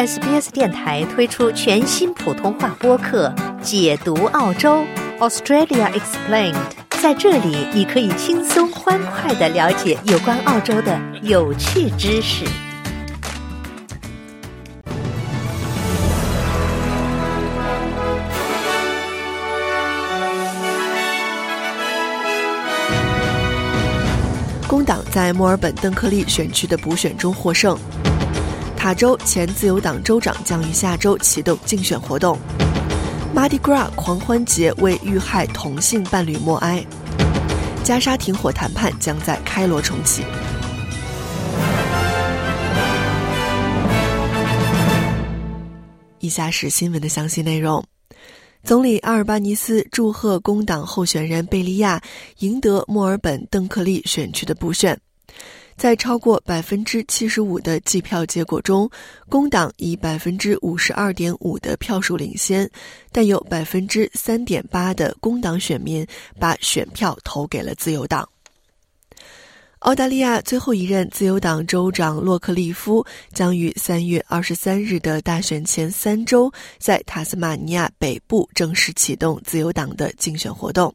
SBS 电台推出全新普通话播客《解读澳洲 Australia Explained》。在这里，你可以轻松欢快的了解有关澳洲的有趣知识。工党在墨尔本邓克利选区的补选中获胜。塔州前自由党州长将于下周启动竞选活动。Mardi Gras 狂欢节为遇害同性伴侣默哀。加沙停火谈判将在开罗重启。以下是新闻的详细内容。总理阿尔巴尼斯祝贺工党候选人贝利亚赢得墨尔本邓克利选区的补选。在超过百分之七十五的计票结果中，工党以百分之五十二点五的票数领先，但有百分之三点八的工党选民把选票投给了自由党。澳大利亚最后一任自由党州长洛克利夫将于三月二十三日的大选前三周，在塔斯马尼亚北部正式启动自由党的竞选活动。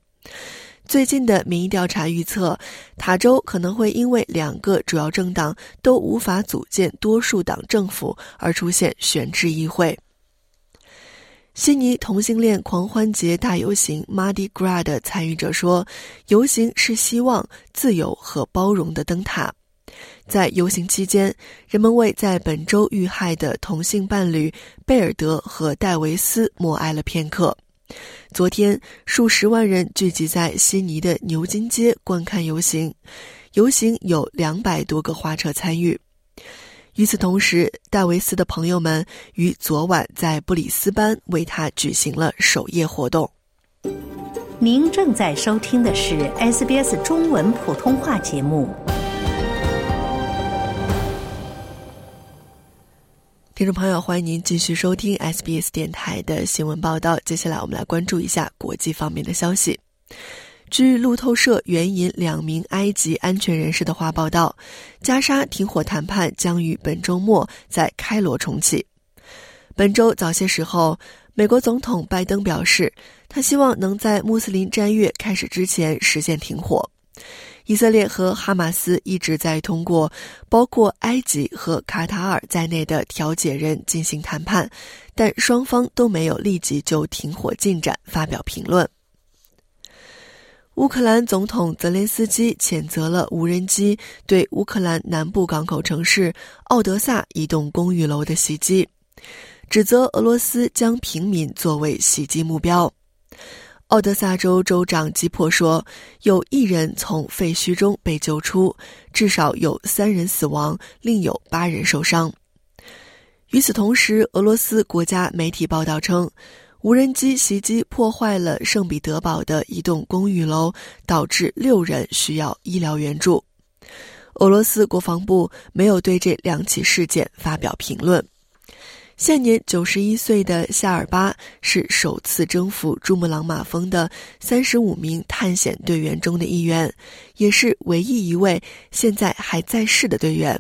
最近的民意调查预测，塔州可能会因为两个主要政党都无法组建多数党政府而出现悬置议会。悉尼同性恋狂欢节大游行 Mardi Gras 的参与者说：“游行是希望、自由和包容的灯塔。”在游行期间，人们为在本周遇害的同性伴侣贝尔德和戴维斯默哀了片刻。昨天，数十万人聚集在悉尼的牛津街观看游行，游行有两百多个花车参与。与此同时，戴维斯的朋友们于昨晚在布里斯班为他举行了守夜活动。您正在收听的是 SBS 中文普通话节目。听众朋友，欢迎您继续收听 SBS 电台的新闻报道。接下来，我们来关注一下国际方面的消息。据路透社援引两名埃及安全人士的话报道，加沙停火谈判将于本周末在开罗重启。本周早些时候，美国总统拜登表示，他希望能在穆斯林斋月开始之前实现停火。以色列和哈马斯一直在通过包括埃及和卡塔尔在内的调解人进行谈判，但双方都没有立即就停火进展发表评论。乌克兰总统泽连斯基谴责了无人机对乌克兰南部港口城市奥德萨一栋公寓楼的袭击，指责俄罗斯将平民作为袭击目标。奥德萨州州长吉珀说，有一人从废墟中被救出，至少有三人死亡，另有八人受伤。与此同时，俄罗斯国家媒体报道称，无人机袭击破坏了圣彼得堡的一栋公寓楼，导致六人需要医疗援助。俄罗斯国防部没有对这两起事件发表评论。现年九十一岁的夏尔巴是首次征服珠穆朗玛峰的三十五名探险队员中的一员，也是唯一一位现在还在世的队员。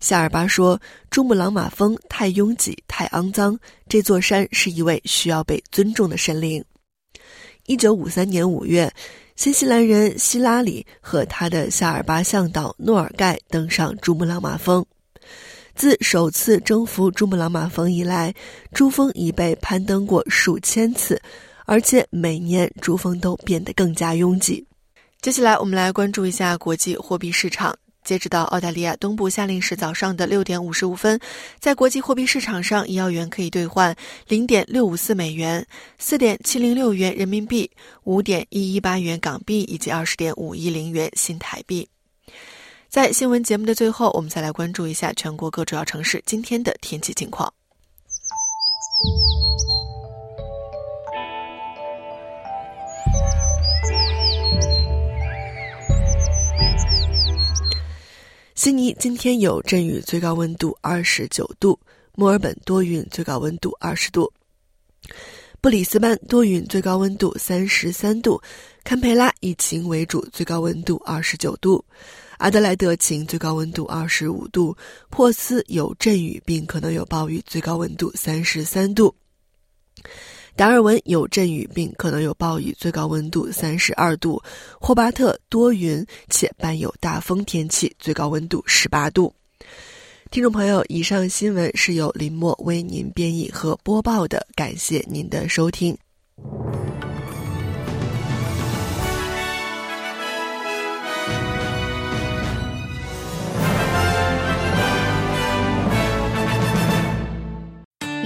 夏尔巴说：“珠穆朗玛峰太拥挤、太肮脏，这座山是一位需要被尊重的神灵。”一九五三年五月，新西兰人希拉里和他的夏尔巴向导诺尔盖登上珠穆朗玛峰。自首次征服珠穆朗玛峰以来，珠峰已被攀登过数千次，而且每年珠峰都变得更加拥挤。接下来，我们来关注一下国际货币市场。截止到澳大利亚东部夏令时早上的六点五十五分，在国际货币市场上，一澳元可以兑换零点六五四美元、四点七零六元人民币、五点一一八元港币以及二十点五一零元新台币。在新闻节目的最后，我们再来关注一下全国各主要城市今天的天气情况。悉尼今天有阵雨，最高温度二十九度；墨尔本多云，最高温度二十度；布里斯班多云，最高温度三十三度；堪培拉以晴为主，最高温度二十九度。阿德莱德晴，最高温度二十五度；珀斯有阵雨并可能有暴雨，最高温度三十三度；达尔文有阵雨并可能有暴雨，最高温度三十二度；霍巴特多云且伴有大风天气，最高温度十八度。听众朋友，以上新闻是由林默为您编译和播报的，感谢您的收听。